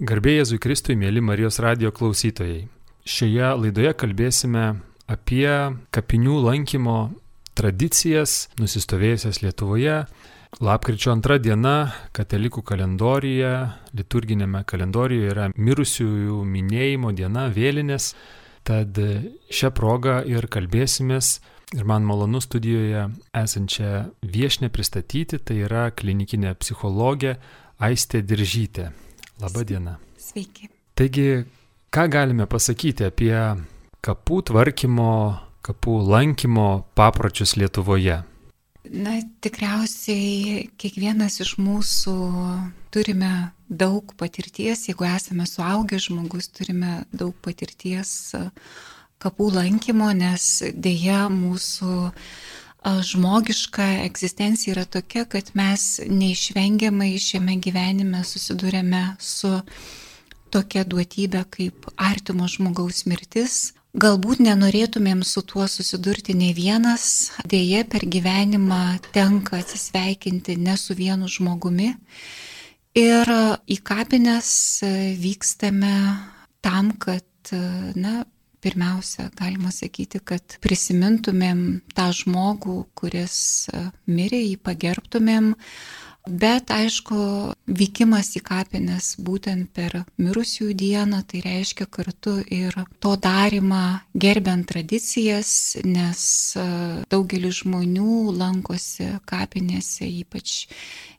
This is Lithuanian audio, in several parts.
Garbėjai Jėzui Kristui, mėly Marijos radio klausytojai. Šioje laidoje kalbėsime apie kapinių lankymo tradicijas nusistovėjusias Lietuvoje. Lapkričio antra diena katalikų kalendorijoje, liturginėme kalendorijoje yra mirusiųjų minėjimo diena, vėlinės. Tad šią progą ir kalbėsimės ir man malonu studijoje esančią viešnę pristatyti, tai yra klinikinė psichologė Aistė Diržytė. Labą dieną. Sveiki. Taigi, ką galime pasakyti apie kapų tvarkymo, kapų lankymo papročius Lietuvoje? Na, tikriausiai kiekvienas iš mūsų turime daug patirties, jeigu esame suaugę žmogus, turime daug patirties kapų lankymo, nes dėja mūsų žmogiška egzistencija yra tokia, kad mes neišvengiamai šiame gyvenime susidurėme su tokia duotybė kaip artimo žmogaus mirtis. Galbūt nenorėtumėm su tuo susidurti ne vienas, dėje per gyvenimą tenka atsisveikinti ne su vienu žmogumi. Ir į kapines vykstame tam, kad na, pirmiausia, galima sakyti, kad prisimintumėm tą žmogų, kuris e, mirė, jį pagerbtumėm, Bet aišku, vykimas į kapines būtent per mirusiųjų dieną, tai reiškia kartu ir to darimą gerbent tradicijas, nes e, daugelis žmonių lankosi kapinėse, ypač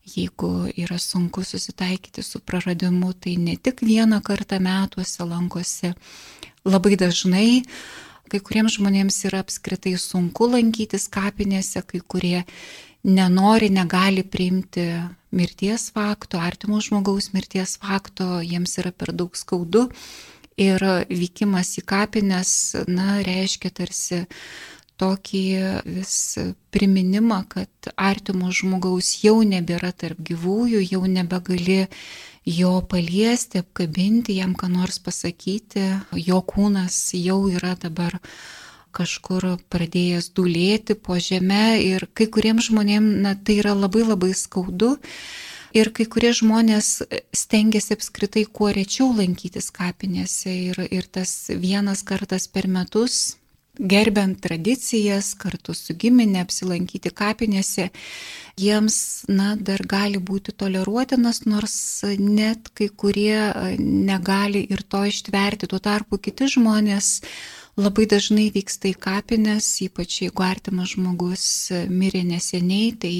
jeigu yra sunku susitaikyti su praradimu, tai ne tik vieną kartą metuose lankosi labai dažnai kai kuriems žmonėms yra apskritai sunku lankytis kapinėse, kai kurie nenori, negali priimti mirties fakto, artimo žmogaus mirties fakto, jiems yra per daug skaudu. Ir vykimas į kapines, na, reiškia tarsi tokį vis priminimą, kad artimo žmogaus jau nebėra tarp gyvųjų, jau nebegali jo paliesti, apkabinti, jam ką nors pasakyti, jo kūnas jau yra dabar kažkur pradėjęs dulėti po žemę ir kai kuriems žmonėms na, tai yra labai labai skaudu. Ir kai kurie žmonės stengiasi apskritai kuo rečiau lankytis kapinėse ir, ir tas vienas kartas per metus gerbent tradicijas, kartu su giminė apsilankyti kapinėse, jiems, na, dar gali būti toleruotinas, nors net kai kurie negali ir to ištverti. Tuo tarpu kiti žmonės labai dažnai vyksta į kapines, ypač jeigu artimas žmogus mirė neseniai, tai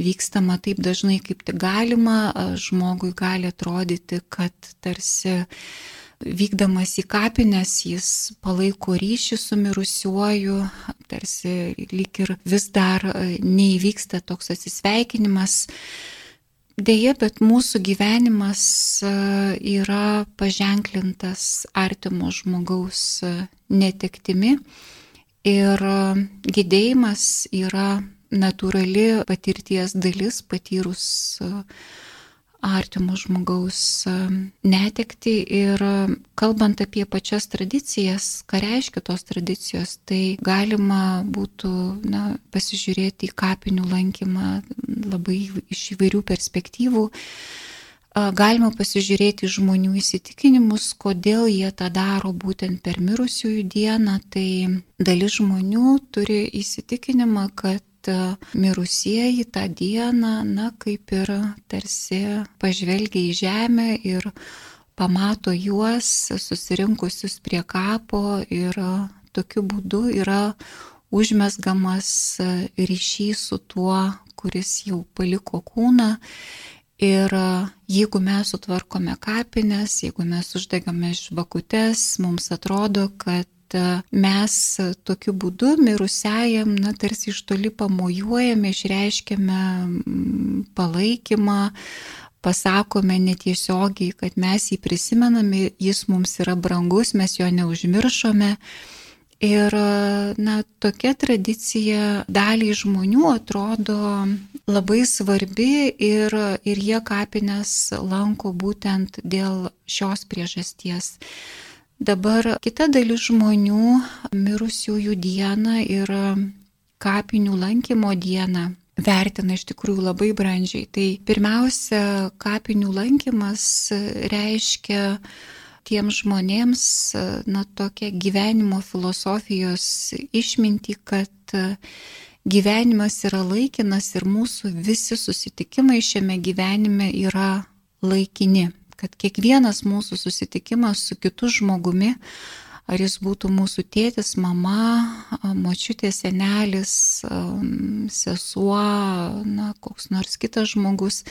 vykstama taip dažnai, kaip tik galima, žmogui gali atrodyti, kad tarsi vykdamas į kapines jis palaiko ryšį su mirusiuoju, tarsi lyg ir vis dar e, neįvyksta toks atsisveikinimas. Deja, bet mūsų gyvenimas e, yra paženklintas artimo žmogaus e, netektimi ir gydėjimas yra natūrali patirties dalis patyrus artimo žmogaus netekti ir kalbant apie pačias tradicijas, ką reiškia tos tradicijos, tai galima būtų na, pasižiūrėti į kapinių lankymą labai iš įvairių perspektyvų. Galima pasižiūrėti žmonių įsitikinimus, kodėl jie tą daro būtent per mirusiųjų dieną. Tai dalis žmonių turi įsitikinimą, kad mirusieji tą dieną, na, kaip ir tarsi pažvelgia į žemę ir pamato juos susirinkusius prie kapo ir tokiu būdu yra užmesgamas ryšys su tuo, kuris jau paliko kūną. Ir jeigu mes sutvarkome kapines, jeigu mes uždegame žvakutes, mums atrodo, kad kad mes tokiu būdu mirusiajam, na, tarsi iš toli pamojuojame, išreiškiame mm, palaikymą, pasakome netiesiogiai, kad mes jį prisimename, jis mums yra brangus, mes jo neužmiršome. Ir, na, tokia tradicija daliai žmonių atrodo labai svarbi ir, ir jie kapines lanko būtent dėl šios priežasties. Dabar kita dalis žmonių mirusiųjų dieną ir kapinių lankymo dieną vertina iš tikrųjų labai brandžiai. Tai pirmiausia, kapinių lankymas reiškia tiems žmonėms, na, tokia gyvenimo filosofijos išminti, kad gyvenimas yra laikinas ir mūsų visi susitikimai šiame gyvenime yra laikini, kad kiekvienas mūsų susitikimas su kitu žmogumi ar jis būtų mūsų tėtis, mama, močiutė, senelis, sesuo, na, koks nors kitas žmogus,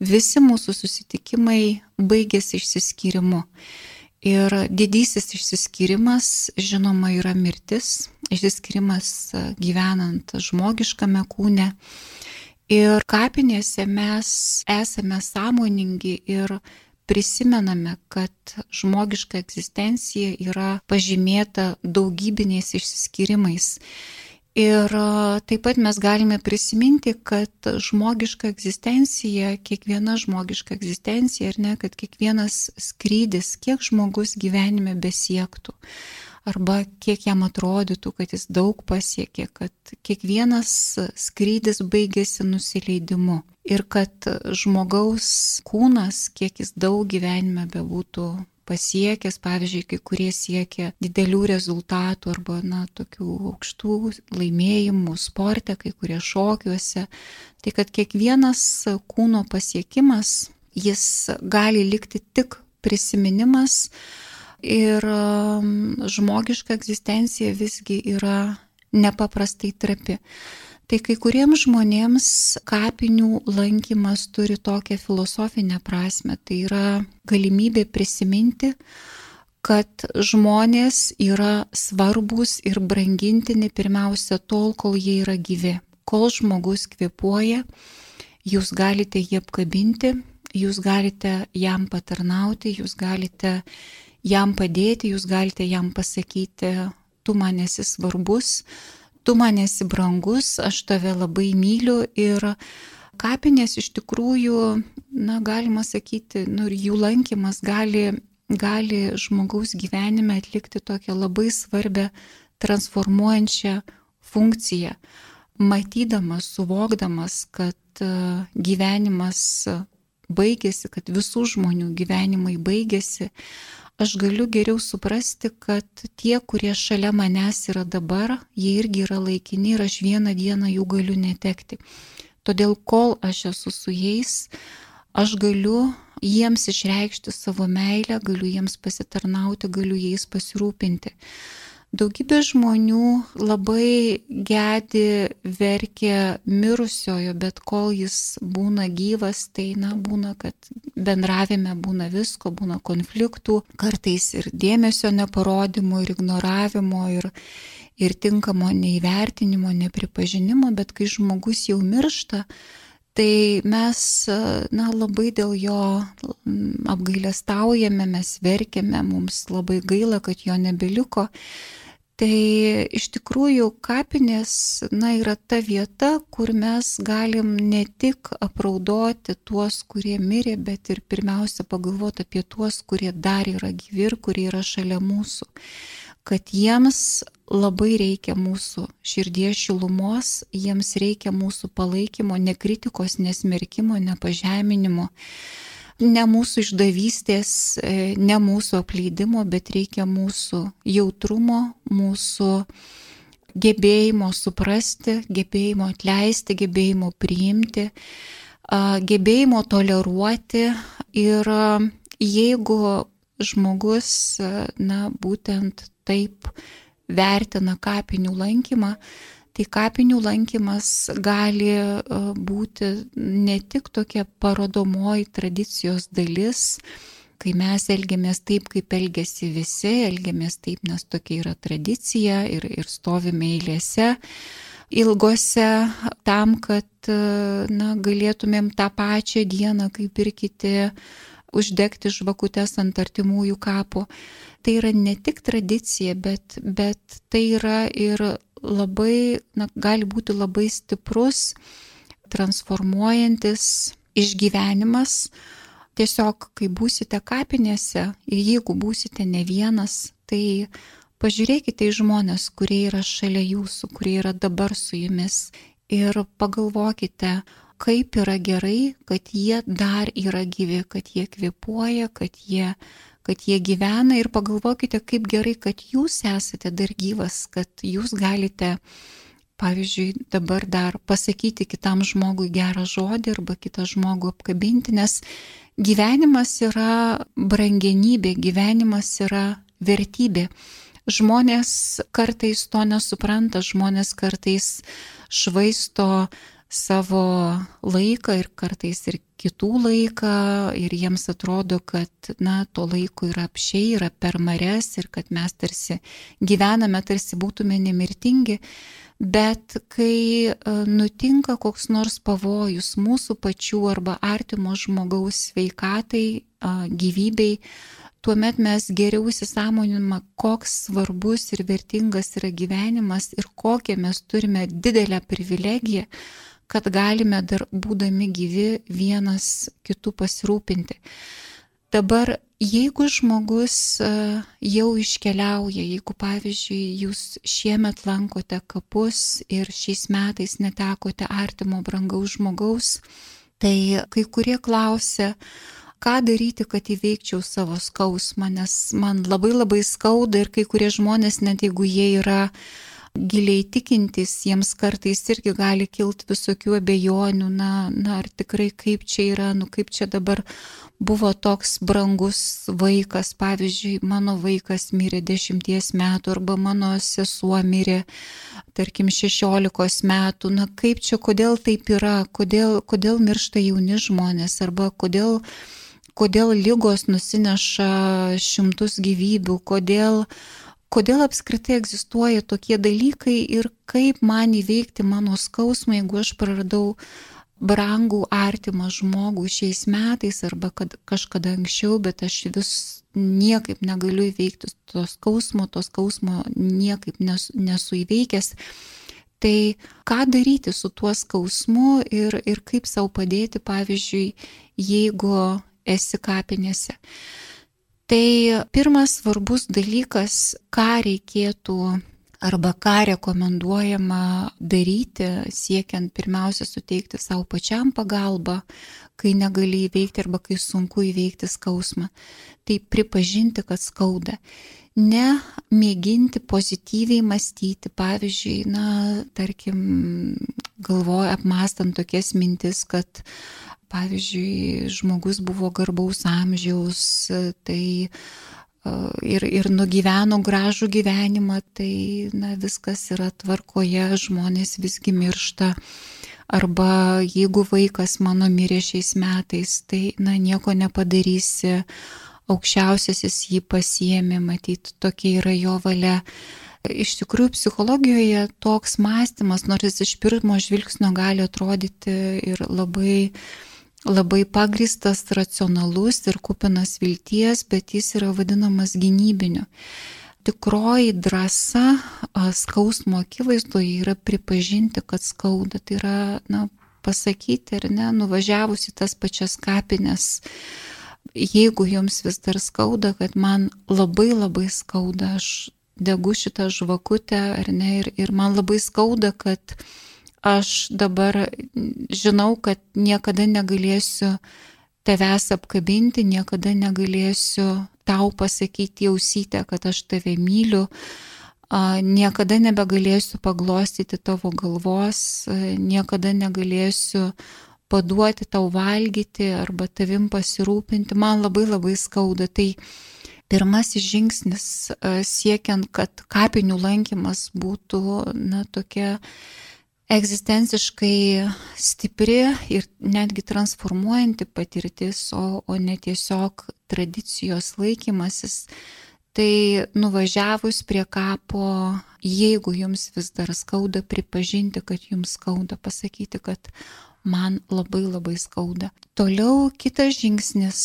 visi mūsų susitikimai baigėsi išsiskyrimu. Ir didysis išsiskyrimas, žinoma, yra mirtis, išsiskyrimas gyvenant žmogiškame kūne. Ir kapinėse mes esame sąmoningi ir prisimename, kad žmogiška egzistencija yra pažymėta daugybiniais išsiskyrimais. Ir taip pat mes galime prisiminti, kad žmogiška egzistencija, kiekviena žmogiška egzistencija, ar ne, kad kiekvienas skrydis, kiek žmogus gyvenime besiektų, arba kiek jam atrodytų, kad jis daug pasiekė, kad kiekvienas skrydis baigėsi nusileidimu ir kad žmogaus kūnas, kiek jis daug gyvenime bebūtų pasiekęs, pavyzdžiui, kai kurie siekia didelių rezultatų arba, na, tokių aukštų laimėjimų sporte, kai kurie šokiuose, tai kad kiekvienas kūno pasiekimas, jis gali likti tik prisiminimas, Ir um, žmogiška egzistencija visgi yra nepaprastai trapi. Tai kai kuriems žmonėms kapinių lankymas turi tokią filosofinę prasme. Tai yra galimybė prisiminti, kad žmonės yra svarbus ir brangintini pirmiausia tol, kol jie yra gyvi. Kol žmogus kvepuoja, jūs galite jį apkabinti, jūs galite jam patarnauti, jūs galite jam padėti, jūs galite jam pasakyti, tu man esi svarbus, tu man esi brangus, aš tave labai myliu ir kapinės iš tikrųjų, na, galima sakyti, nu, ir jų lankymas gali, gali žmogaus gyvenime atlikti tokią labai svarbę transformuojančią funkciją, matydamas, suvokdamas, kad e, gyvenimas baigėsi, kad visų žmonių gyvenimai baigėsi, aš galiu geriau suprasti, kad tie, kurie šalia manęs yra dabar, jie irgi yra laikini ir aš vieną dieną jų galiu netekti. Todėl kol aš esu su jais, aš galiu jiems išreikšti savo meilę, galiu jiems pasitarnauti, galiu jais pasirūpinti. Daugybė žmonių labai gedi verkia mirusiojo, bet kol jis būna gyvas, tai na, būna, kad bendravime būna visko, būna konfliktų, kartais ir dėmesio neparodimo, ir ignoravimo, ir, ir tinkamo neįvertinimo, nepripažinimo, bet kai žmogus jau miršta, tai mes na, labai dėl jo apgailestaujame, mes verkiame, mums labai gaila, kad jo nebeliko. Tai iš tikrųjų kapinės na, yra ta vieta, kur mes galim ne tik apraudoti tuos, kurie mirė, bet ir pirmiausia pagalvoti apie tuos, kurie dar yra gyvi ir kurie yra šalia mūsų. Kad jiems labai reikia mūsų širdies šilumos, jiems reikia mūsų palaikymo, ne kritikos, nesmerkimo, nepažeminimo ne mūsų išdavystės, e, ne mūsų apleidimo, bet reikia mūsų jautrumo, mūsų gebėjimo suprasti, gebėjimo atleisti, gebėjimo priimti, gebėjimo toleruoti ir jeigu žmogus, na, būtent taip vertina kapinių lankymą, Tai kapinių lankymas gali e, būti ne tik tokia parodomoji tradicijos dalis, kai mes elgiamės taip, kaip elgesi visi, elgiamės taip, nes tokia yra tradicija ir, ir stovime eilėse ilgose tam, kad e, na, galėtumėm tą pačią dieną, kaip ir kiti, uždegti žvakutes ant artimųjų kapo. Tai yra ne tik tradicija, bet, bet tai yra ir labai, na, gali būti labai stiprus, transformuojantis išgyvenimas. Tiesiog, kai būsite kapinėse ir jeigu būsite ne vienas, tai pažiūrėkite į žmonės, kurie yra šalia jūsų, kurie yra dabar su jumis ir pagalvokite, kaip yra gerai, kad jie dar yra gyvi, kad jie kvepuoja, kad jie, kad jie gyvena ir pagalvokite, kaip gerai, kad jūs esate dar gyvas, kad jūs galite, pavyzdžiui, dabar dar pasakyti kitam žmogui gerą žodį arba kitą žmogų apkabinti, nes gyvenimas yra brangenybė, gyvenimas yra vertybė. Žmonės kartais to nesupranta, žmonės kartais švaisto savo laiką ir kartais ir kitų laiką ir jiems atrodo, kad, na, to laiko yra apšiai, yra per mares ir kad mes tarsi gyvename, tarsi būtume nemirtingi. Bet kai e, nutinka koks nors pavojus mūsų pačių arba artimo žmogaus sveikatai, gyvybei, tuomet mes geriau įsisamoninama, koks svarbus ir vertingas yra gyvenimas ir kokią mes turime didelę privilegiją, kad galime dar būdami gyvi vienas kitų pasirūpinti. Dabar, jeigu žmogus e, jau iškeliauja, jeigu pavyzdžiui jūs šiemet lankote kapus ir šiais metais netekote artimo brangaus žmogaus, tai kai kurie klausia, ką daryti, kad įveikčiau savo skausmą, nes man labai labai skauda ir kai kurie žmonės, net jeigu jie yra giliai tikintys, jiems kartais irgi gali kilti visokių abejonių, na, na, ar tikrai kaip čia yra, nu kaip čia dabar buvo toks brangus vaikas, pavyzdžiui, mano vaikas mirė dešimties metų arba mano sesuo mirė, tarkim, šešiolikos metų, na kaip čia, kodėl taip yra, kodėl, kodėl miršta jauni žmonės arba kodėl kodėl lygos nusineša šimtus gyvybių, kodėl, kodėl apskritai egzistuoja tokie dalykai ir kaip man įveikti mano skausmą, jeigu aš praradau brangų artimą žmogų šiais metais arba kad kažkada anksčiau, bet aš vis niekaip negaliu įveikti to skausmo, to skausmo niekaip nesu, nesu įveikęs. Tai ką daryti su tuo skausmu ir, ir kaip savo padėti, pavyzdžiui, jeigu esi kapinėse. Tai pirmas svarbus dalykas, ką reikėtų arba ką rekomenduojama daryti, siekiant pirmiausia suteikti savo pačiam pagalbą, kai negali įveikti arba kai sunku įveikti skausmą. Tai pripažinti, kad skauda. Ne mėginti pozityviai mąstyti, pavyzdžiui, na, tarkim, galvoja apmastant tokias mintis, kad pavyzdžiui, žmogus buvo garbaus amžiaus, tai ir, ir nugyveno gražų gyvenimą, tai na, viskas yra tvarkoje, žmonės visgi miršta. Arba jeigu vaikas mano mirė šiais metais, tai na, nieko nepadarysi, aukščiausiasis jį pasiemi, matyti, tokia yra jo valia. Iš tikrųjų, psichologijoje toks mąstymas, nors jis iš pirmo žvilgsnio gali atrodyti ir labai uh, labai pagristas, racionalus ir kupinas vilties, bet jis yra vadinamas gynybiniu. Tikroji drąsa skausmo akivaizdoje yra pripažinti, kad skauda. Tai yra, na, pasakyti ir ne, nuvažiavus į tas pačias kapines, jeigu jums vis dar skauda, kad man labai labai skauda, aš degu šitą žvakutę ar ne, ir, ir man labai skauda, kad aš dabar žinau, kad niekada negalėsiu tavęs apkabinti, niekada negalėsiu tau pasakyti jausytę, kad aš tave myliu, niekada nebegalėsiu paglostyti tavo galvos, niekada negalėsiu paduoti tau valgyti arba tavim pasirūpinti, man labai labai skauda. Tai pirmasis žingsnis siekiant, kad kapinių lankymas būtų, na, tokia egzistenciškai stipri ir netgi transformuojanti patirtis, o, o ne tiesiog tradicijos laikymasis. Tai nuvažiavus prie kapo, jeigu jums vis dar skauda, pripažinti, kad jums skauda, pasakyti, kad man labai labai skauda. Toliau kitas žingsnis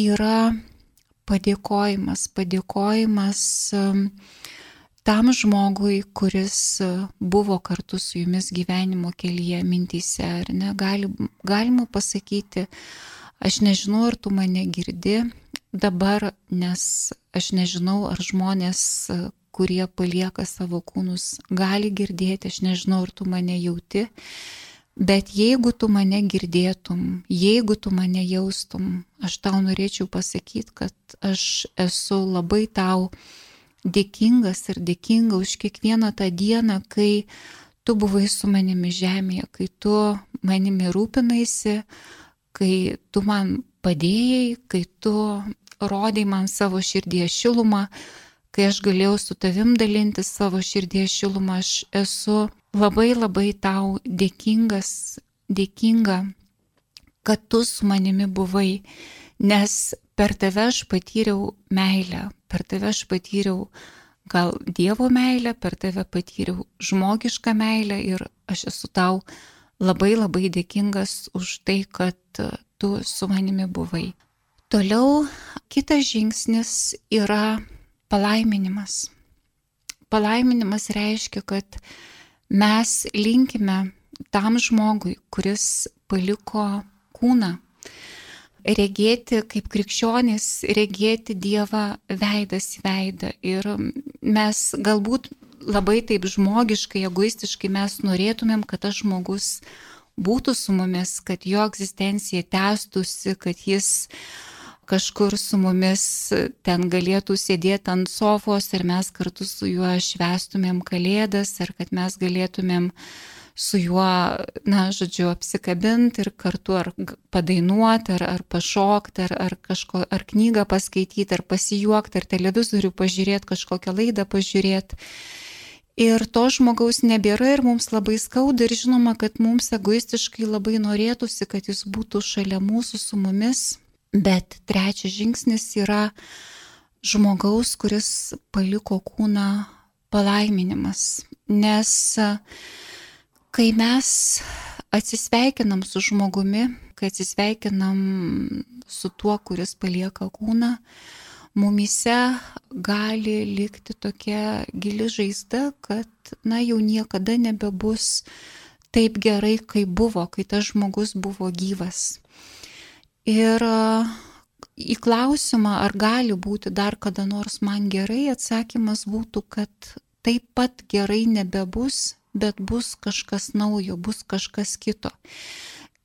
yra padėkojimas. Padėkojimas um, tam žmogui, kuris e, buvo kartu su jumis gyvenimo kelyje mintys ar ne, gali, galima pasakyti, aš nežinau, ar tu mane girdi dabar, nes aš nežinau, ar žmonės, e, kurie palieka savo kūnus, gali girdėti, aš nežinau, ar tu mane jauti, bet jeigu tu mane girdėtum, jeigu tu mane jaustum, aš tau norėčiau pasakyti, kad aš esu labai tau dėkingas ir dėkinga už kiekvieną tą dieną, kai tu buvai su manimi žemėje, kai tu manimi rūpinaisi, kai tu man padėjai, kai tu rodai man savo širdies šilumą, kai aš galėjau su tavim dalinti savo širdies šilumą, aš esu labai labai tau dėkingas, dėkinga, kad tu su manimi buvai, nes per tave aš patyriau meilę, per tave aš patyriau gal Dievo meilę, per tave patyriau žmogišką meilę ir aš esu tau labai labai dėkingas už tai, kad tu su manimi buvai. Toliau kitas žingsnis yra palaiminimas. Palaiminimas reiškia, kad mes linkime tam žmogui, kuris paliko kūną, regėti kaip krikščionis, regėti Dievą veidas į veidą. Ir mes galbūt labai taip žmogiškai, egoistiškai mes norėtumėm, kad tas žmogus būtų su mumis, kad jo egzistencija tęstųsi, kad jis kažkur su mumis ten galėtų sėdėti ant sofos ir mes kartu su juo švestumėm kalėdas, ar kad mes galėtumėm uh, su juo, na, žodžiu, apsikabinti ir kartu ar padainuoti, ar, ar pašokti, ar, ar, kažko, ar knygą paskaityti, ar pasijuokti, ar televizorių pažiūrėti, kažkokią laidą pažiūrėti. Ir to žmogaus nebėra ir mums labai skauda ir žinoma, kad mums egoistiškai labai norėtųsi, kad jis būtų šalia mūsų su mumis. Bet trečias žingsnis yra žmogaus, kuris paliko kūną palaiminimas. Nes kai mes atsisveikinam su žmogumi, kai atsisveikinam su tuo, kuris palieka kūną, mumise gali likti tokia gili žaizda, kad, na, jau niekada nebebus taip gerai, kaip buvo, kai tas žmogus buvo gyvas. Ir į klausimą, ar gali būti dar kada nors man gerai, atsakymas būtų, kad taip pat gerai nebebus, bet bus kažkas naujo, bus kažkas kito.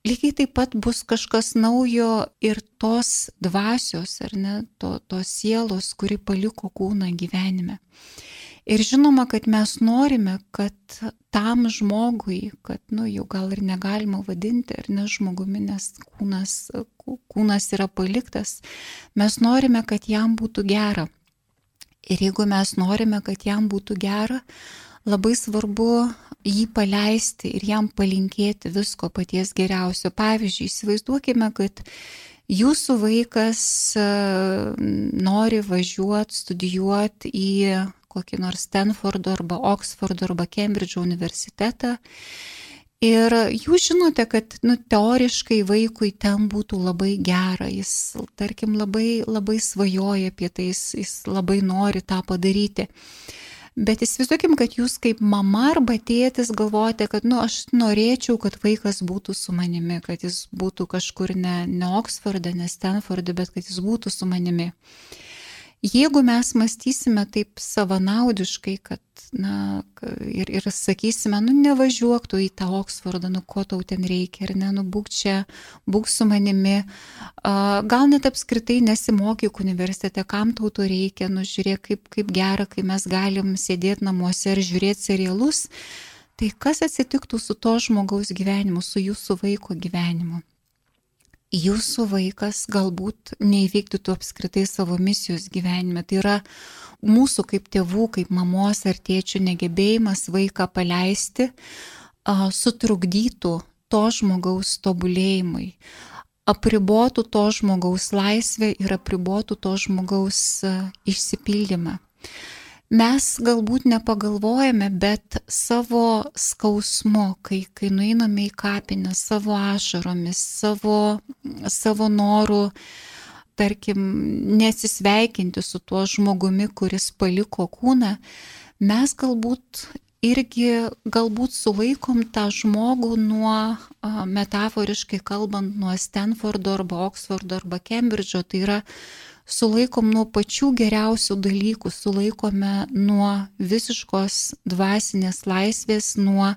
Lygiai taip pat bus kažkas naujo ir tos dvasios, ar ne, to, tos sielos, kuri paliko kūną gyvenime. Ir žinoma, kad mes norime, kad tam žmogui, kad, nu, jau gal ir negalima vadinti, ar ne žmogumi, nes kūnas, kūnas yra paliktas, mes norime, kad jam būtų gera. Ir jeigu mes norime, kad jam būtų gera, labai svarbu jį paleisti ir jam palinkėti visko paties geriausio. Pavyzdžiui, įsivaizduokime, kad jūsų vaikas e, nori važiuoti, studijuoti į kokį nors Stanfordo arba Oksfordo arba Cambridge universitetą. Ir jūs žinote, kad nu, teoriškai vaikui ten būtų labai gera, jis, tarkim, labai, labai svajoja apie tai, jis, jis labai nori tą padaryti. Bet įsivaizduokim, kad jūs kaip mama arba tėtis galvojate, kad, nu, aš norėčiau, kad vaikas būtų su manimi, kad jis būtų kažkur ne, ne Oksforde, ne Stanforde, bet kad jis būtų su manimi. Jeigu mes mąstysime taip savanaudiškai, kad, na, ir, ir sakysime, nu, nevažiuok tu į tą Oksfordą, nu, ko tau ten reikia, ir ne, nu, būk čia, būk su manimi, gal net apskritai nesimokyk universitete, kam tau to reikia, nu, žiūrėk, kaip, kaip gera, kai mes galim sėdėti namuose ir žiūrėti serialus, tai kas atsitiktų su to žmogaus gyvenimu, su jūsų vaiko gyvenimu? Jūsų vaikas galbūt neįvykdytų apskritai savo misijos gyvenime. Tai yra mūsų kaip tėvų, kaip mamos ar tėčių negebėjimas vaiką paleisti, sutrukdytų to žmogaus tobulėjimui, apribotų to žmogaus laisvę ir apribotų to žmogaus išsipildymą mes galbūt nepagalvojame, bet savo skausmu, kai, kai nueiname į kapinę, savo ašaromis, savo, savo noru, tarkim, nesisveikinti su tuo žmogumi, kuris paliko kūną, mes galbūt irgi galbūt sulaikom tą žmogų nuo, metaforiškai kalbant, nuo Stanfordo arba Oksfordo arba Cambridge'o, tai yra sulaikom nuo pačių geriausių dalykų, sulaikome nuo visiškos dvasinės laisvės, nuo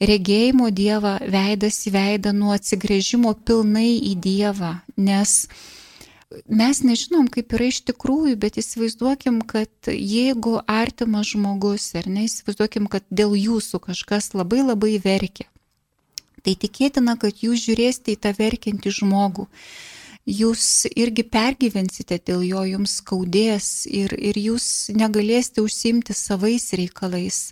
regėjimo Dievą veidas į veidą, nuo atsigrėžimo pilnai į Dievą, nes mes nežinom, kaip yra iš tikrųjų, bet įsivaizduokim, kad jeigu artimas žmogus, ar ne, įsivaizduokim, kad dėl jūsų kažkas labai labai verkia, tai tikėtina, kad jūs žiūrėsite į tą verkiantį žmogų. Jūs irgi pergyvensite dėl jo, jums skaudės ir, ir jūs negalėsite užsimti savais reikalais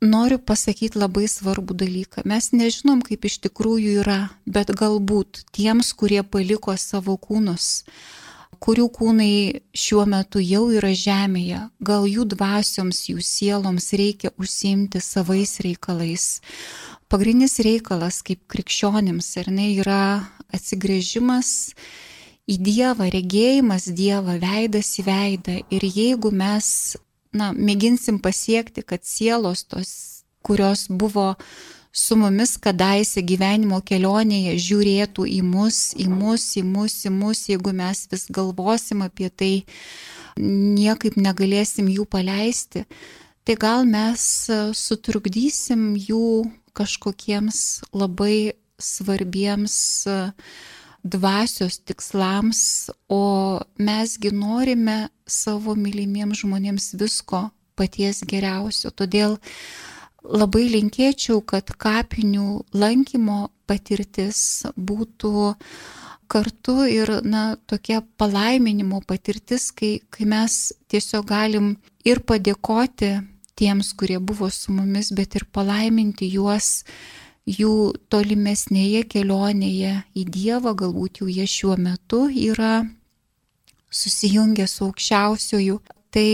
noriu pasakyti labai svarbų dalyką. Mes nežinom, kaip iš tikrųjų yra, bet galbūt tiems, kurie paliko savo kūnus, kurių kūnai šiuo metu jau yra žemėje, gal jų dvasioms, jų sieloms reikia užsimti savais reikalais. Pagrindinis reikalas kaip krikščionims, ar ne, yra atsigrėžimas į Dievą, regėjimas Dievą, veidas į veidą. Ir jeigu mes na, mėginsim pasiekti, kad sielos tos, kurios buvo su mumis kadaise gyvenimo kelionėje, žiūrėtų į mus, į mus, į mus, į mus, jeigu mes vis galvosim apie tai, niekaip negalėsim jų paleisti, tai gal mes sutrukdysim jų kažkokiems labai svarbiems uh, dvasios tikslams, o mesgi norime savo mylimiems žmonėms visko paties geriausio. Todėl labai linkėčiau, kad kapinių lankymo patirtis būtų kartu ir, na, tokia palaiminimo patirtis, kai, kai mes tiesiog galim ir padėkoti tiems, kurie buvo su mumis, bet ir palaiminti juos jų tolimesnėje kelionėje į Dievą, galbūt jau jie šiuo metu yra susijungę su aukščiausiojų, tai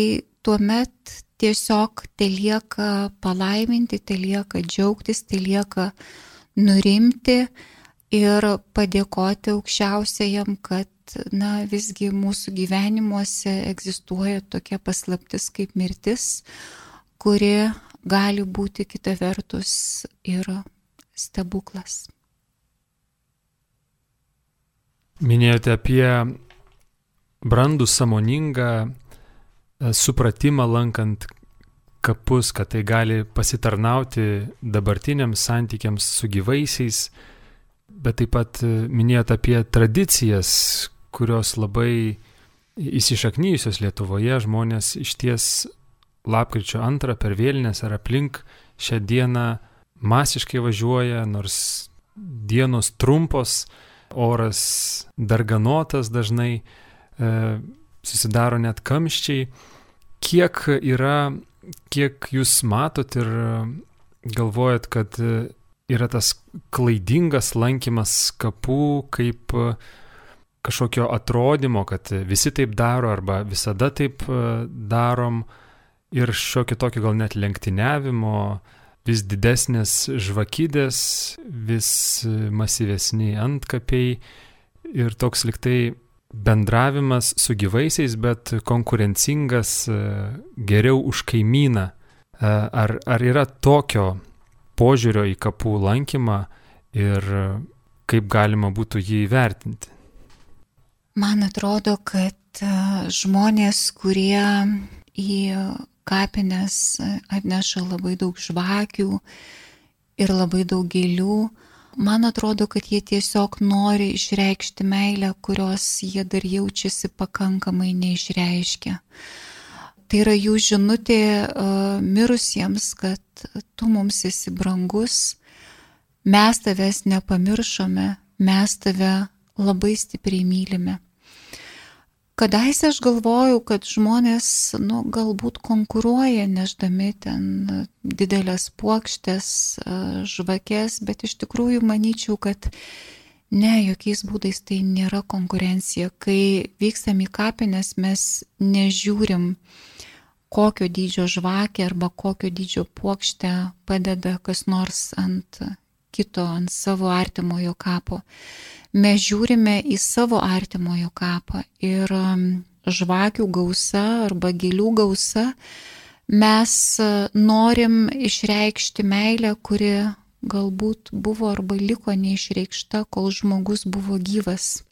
tuomet tiesiog te lieka palaiminti, te lieka džiaugtis, te lieka nurimti ir padėkoti aukščiausiajam, kad na, visgi mūsų gyvenimuose egzistuoja tokia paslaptis kaip mirtis, kuri gali būti kita vertus ir stebuklas. Minėjote apie brandų samoningą e, supratimą lankant kapus, kad tai gali pasitarnauti dabartiniams santykiams su gyvaisiais, bet taip pat e, minėjote apie tradicijas, kurios labai įsišaknyjusios Lietuvoje, žmonės iš ties lapkričio antrą per vėlinės ar aplink šią dieną masiškai važiuoja, nors dienos trumpos, oras darganotas dažnai, e, susidaro net kamščiai. Kiek yra, kiek jūs matot ir galvojat, kad yra tas klaidingas lankymas kapų kaip kažkokio atrodymo, kad visi taip daro arba visada taip darom ir šiokio tokio gal net lenktyniavimo, vis didesnės žvakydės, vis masyvesni antkapiai ir toks liktai bendravimas su gyvaisiais, bet konkurencingas geriau už kaimyną. Ar, ar yra tokio požiūrio į kapų lankymą ir kaip galima būtų jį įvertinti? Man atrodo, kad žmonės, kurie į kapines atneša labai daug žvakių ir labai daug gėlių. Man atrodo, kad jie tiesiog nori išreikšti meilę, kurios jie dar jaučiasi pakankamai neišreiškę. Tai yra jų žinutė uh, mirusiems, kad tu mums esi brangus, mes tavęs nepamiršome, mes tave labai stipriai mylime. Kadaise aš galvojau, kad žmonės, nu, galbūt konkuruoja neždami ten didelės plokštės, žvakės, bet iš tikrųjų manyčiau, kad ne, jokiais būdais tai nėra konkurencija. Kai vykstam į kapines, mes nežiūrim, kokio dydžio žvakė arba kokio dydžio plokštę padeda kas nors ant kito, ant savo artimojo kapo. Mes žiūrime į savo artimojo kapą ir um, žvakių gausa arba gėlių gausa mes uh, norim išreikšti meilę, kuri galbūt buvo arba liko neišreikšta, kol žmogus buvo gyvas.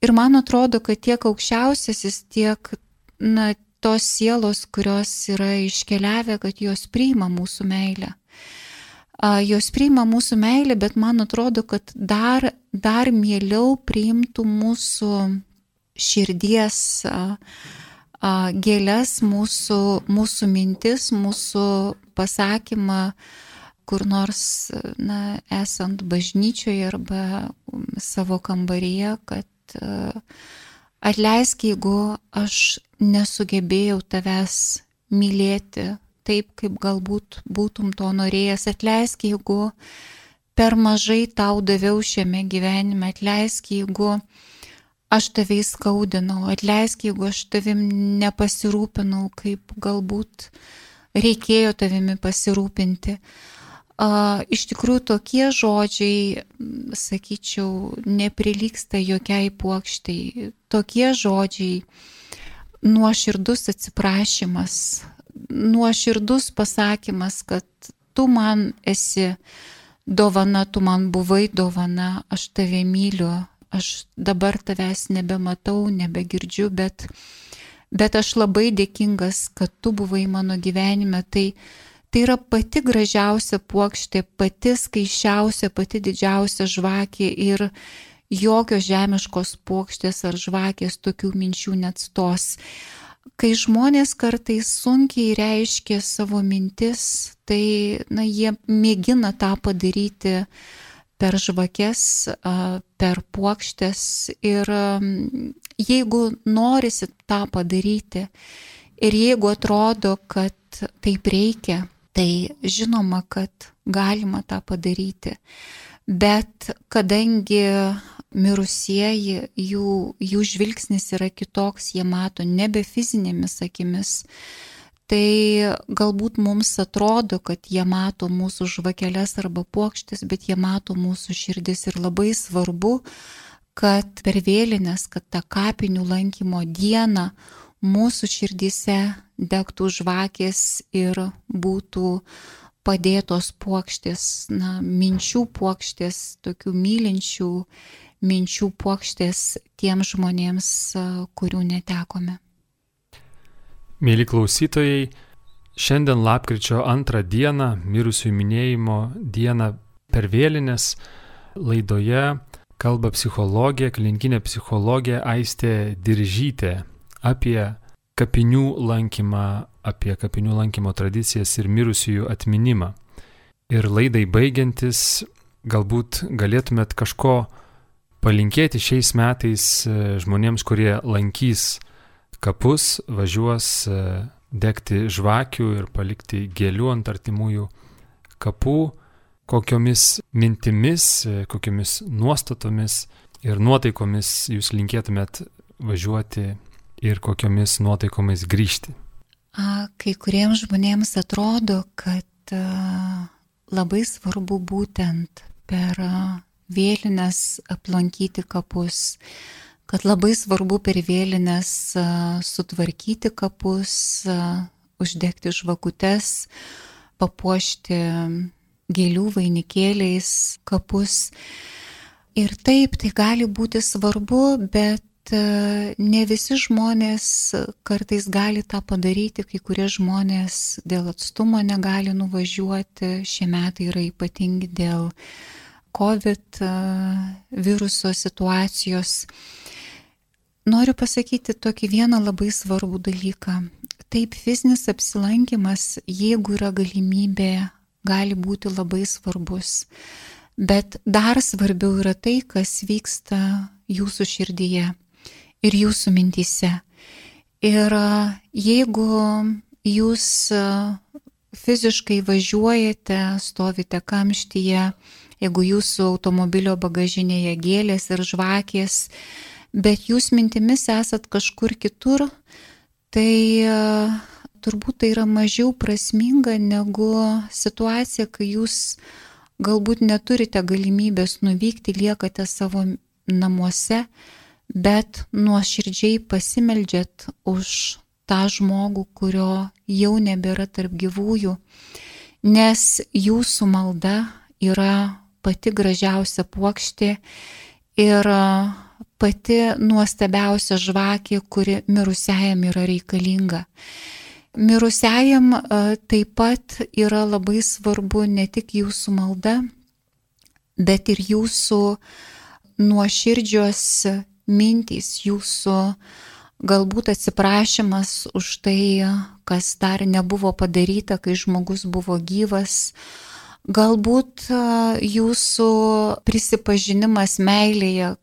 Ir man atrodo, kad tiek aukščiausiasis, tiek na, tos sielos, kurios yra iškeliavę, kad jos priima mūsų meilę. Jos priima mūsų meilę, bet man atrodo, kad dar, dar mieliau priimtų mūsų širdies gėlės, mūsų, mūsų mintis, mūsų pasakymą, kur nors, na, esant bažnyčioje arba savo kambaryje, kad atleisk, jeigu aš nesugebėjau tavęs mylėti taip, kaip galbūt būtum to norėjęs, atleisk, jeigu per mažai tau daviau šiame gyvenime, atleisk, jeigu aš tavai skaudinau, atleisk, jeigu aš tavim nepasirūpinau, kaip galbūt reikėjo tavimi pasirūpinti. Iš tikrųjų, tokie žodžiai, sakyčiau, neprilyksta jokiai puokštai. Tokie žodžiai, nuoširdus atsiprašymas, nuoširdus pasakymas, kad tu man esi dovana, tu man buvai dovana, aš tave myliu, aš dabar tavęs nebematau, nebegirdžiu, bet, bet aš labai dėkingas, kad tu buvai mano gyvenime. Tai, Tai yra pati gražiausia puokštė, pati skaičiausia, pati didžiausia žvakė ir jokios žemiškos puokštės ar žvakės tokių minčių net stos. Kai žmonės kartais sunkiai reiškia savo mintis, tai na, jie mėgina tą padaryti per žvakes, per puokštės ir jeigu norisi tą padaryti ir jeigu atrodo, kad taip reikia, tai žinoma, kad galima tą padaryti. Bet kadangi mirusieji, jų, jų žvilgsnis yra kitoks, jie mato nebe fizinėmis akimis, tai galbūt mums atrodo, kad jie mato mūsų žvakeles arba plokštis, bet jie mato mūsų širdis ir labai svarbu, kad per vėlinės, kad tą kapinių lankymo dieną mūsų širdise degtų žvakės ir būtų padėtos plokštės, na, minčių plokštės, tokių mylinčių minčių plokštės tiems žmonėms, kurių netekome. Mėly klausytojai, šiandien lapkričio antrą dieną, mirusių minėjimo dieną per vėlinės, laidoje kalba psichologė, klinikinė psichologė Aistė Diržytė apie kapinių lankymą, apie kapinių lankymo tradicijas ir mirusiųjų atminimą. Ir laidai baigiantis, galbūt galėtumėt kažko palinkėti šiais metais e, žmonėms, kurie lankys kapus, važiuos e, degti žvakių ir palikti gėlių ant artimųjų kapų, kokiomis mintimis, e, kokiomis nuostatomis ir nuotaikomis jūs linkėtumėt važiuoti ir kokiomis nuotaikomis grįžti? Kai kuriems žmonėms atrodo, kad labai svarbu būtent per vėlinės aplankyti kapus, kad labai svarbu per vėlinės sutvarkyti kapus, uždegti žvakutes, papuošti gėlių vainikėliais kapus. Ir taip, tai gali būti svarbu, bet ne visi žmonės kartais gali tą padaryti, kai kurie žmonės dėl atstumo negali nuvažiuoti, šie metai yra ypatingi dėl COVID e, viruso situacijos. Noriu pasakyti tokį vieną labai svarbų dalyką. Taip, fizinis apsilankimas, jeigu yra galimybė, gali būti labai svarbus. Bet dar svarbiau yra tai, kas vyksta jūsų širdyje ir jūsų mintyse. Ir jeigu jūs fiziškai važiuojate, stovite kamštyje, jeigu jūsų automobilio bagažinėje gėlės ir žvakės, bet jūs mintimis esat kažkur kitur, tai turbūt tai yra mažiau prasminga negu situacija, kai jūs galbūt neturite galimybės nuvykti, liekate savo namuose, bet nuoširdžiai pasimeldžiat už tą žmogų, kurio jau nebėra tarp gyvųjų, nes jūsų malda yra pati gražiausia plokštė ir pati nuostabiausia žvakė, kuri mirusiajam yra reikalinga. Mirusiajam taip pat yra labai svarbu ne tik jūsų malda, bet ir jūsų nuoširdžios mintys, jūsų galbūt atsiprašymas už tai, kas dar nebuvo padaryta, kai žmogus buvo gyvas, galbūt jūsų prisipažinimas meilėje,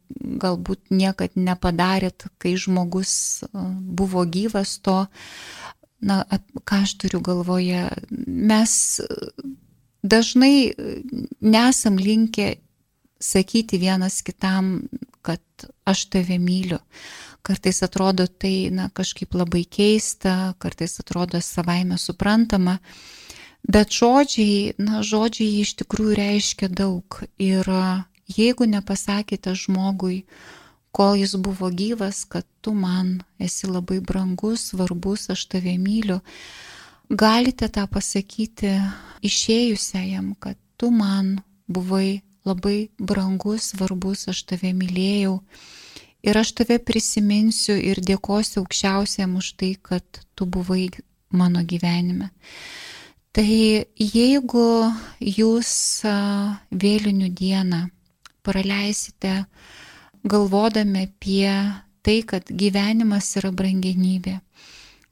galbūt niekad nepadarėt, kai žmogus buvo gyvas to, na, ką aš turiu galvoje, mes dažnai nesam linkę sakyti vienas kitam, kad aš tave myliu. Kartais atrodo tai na, kažkaip labai keista, kartais atrodo savaime suprantama, bet žodžiai, na, žodžiai iš tikrųjų reiškia daug. Ir jeigu nepasakėte žmogui, kol jis buvo gyvas, kad tu man esi labai brangus, svarbus, aš tave myliu, galite tą pasakyti išėjusiajam, kad tu man buvai labai brangus, svarbus, aš tave mylėjau. Ir aš tave prisiminsiu ir dėkosiu aukščiausiam už tai, kad tu buvai mano gyvenime. Tai jeigu jūs vėlinių dieną praleisite galvodami apie tai, kad gyvenimas yra brangenybė,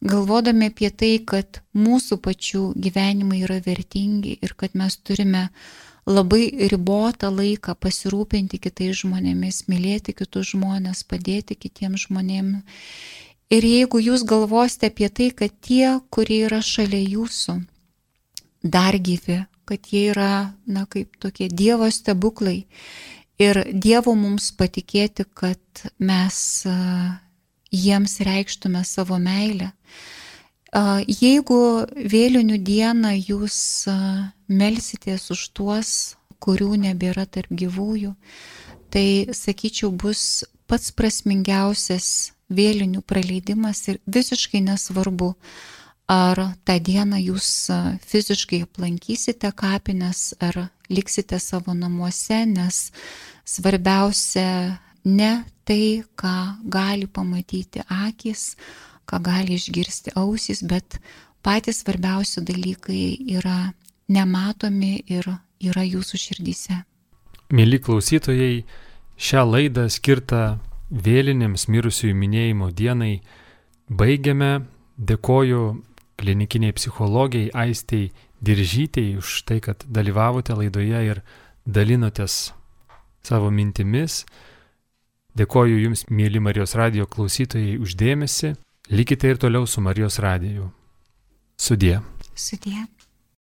galvodami apie tai, kad mūsų pačių gyvenimai yra vertingi ir kad mes turime labai ribotą laiką pasirūpinti kitais žmonėmis, mylėti kitus žmonės, padėti kitiems žmonėms. Ir jeigu jūs galvosite apie tai, kad tie, kurie yra šalia jūsų, dar gyvi, kad jie yra, na, kaip tokie Dievo stebuklai. Ir Dievo mums patikėti, kad mes jiems reikštume savo meilę, Jeigu vėlinių dieną jūs melsitės už tuos, kurių nebėra tarp gyvųjų, tai sakyčiau bus pats prasmingiausias vėlinių praleidimas ir visiškai nesvarbu, ar tą dieną jūs fiziškai aplankysite kapines ar liksite savo namuose, nes svarbiausia ne tai, ką gali pamatyti akis, ką gali išgirsti ausis, bet patys svarbiausi dalykai yra nematomi ir yra jūsų širdyse. Mėly klausytojai, šią laidą skirtą vėlinėms mirusiųjų minėjimo dienai baigiame. Dėkoju klinikiniai psichologijai Aistei Diržytei už tai, kad dalyvavote laidoje ir dalinotės savo mintimis. Dėkoju Jums, mėly Marijos radio klausytojai, uždėmesi. Likite ir toliau su Marijos radiju. Sudie. Sudie.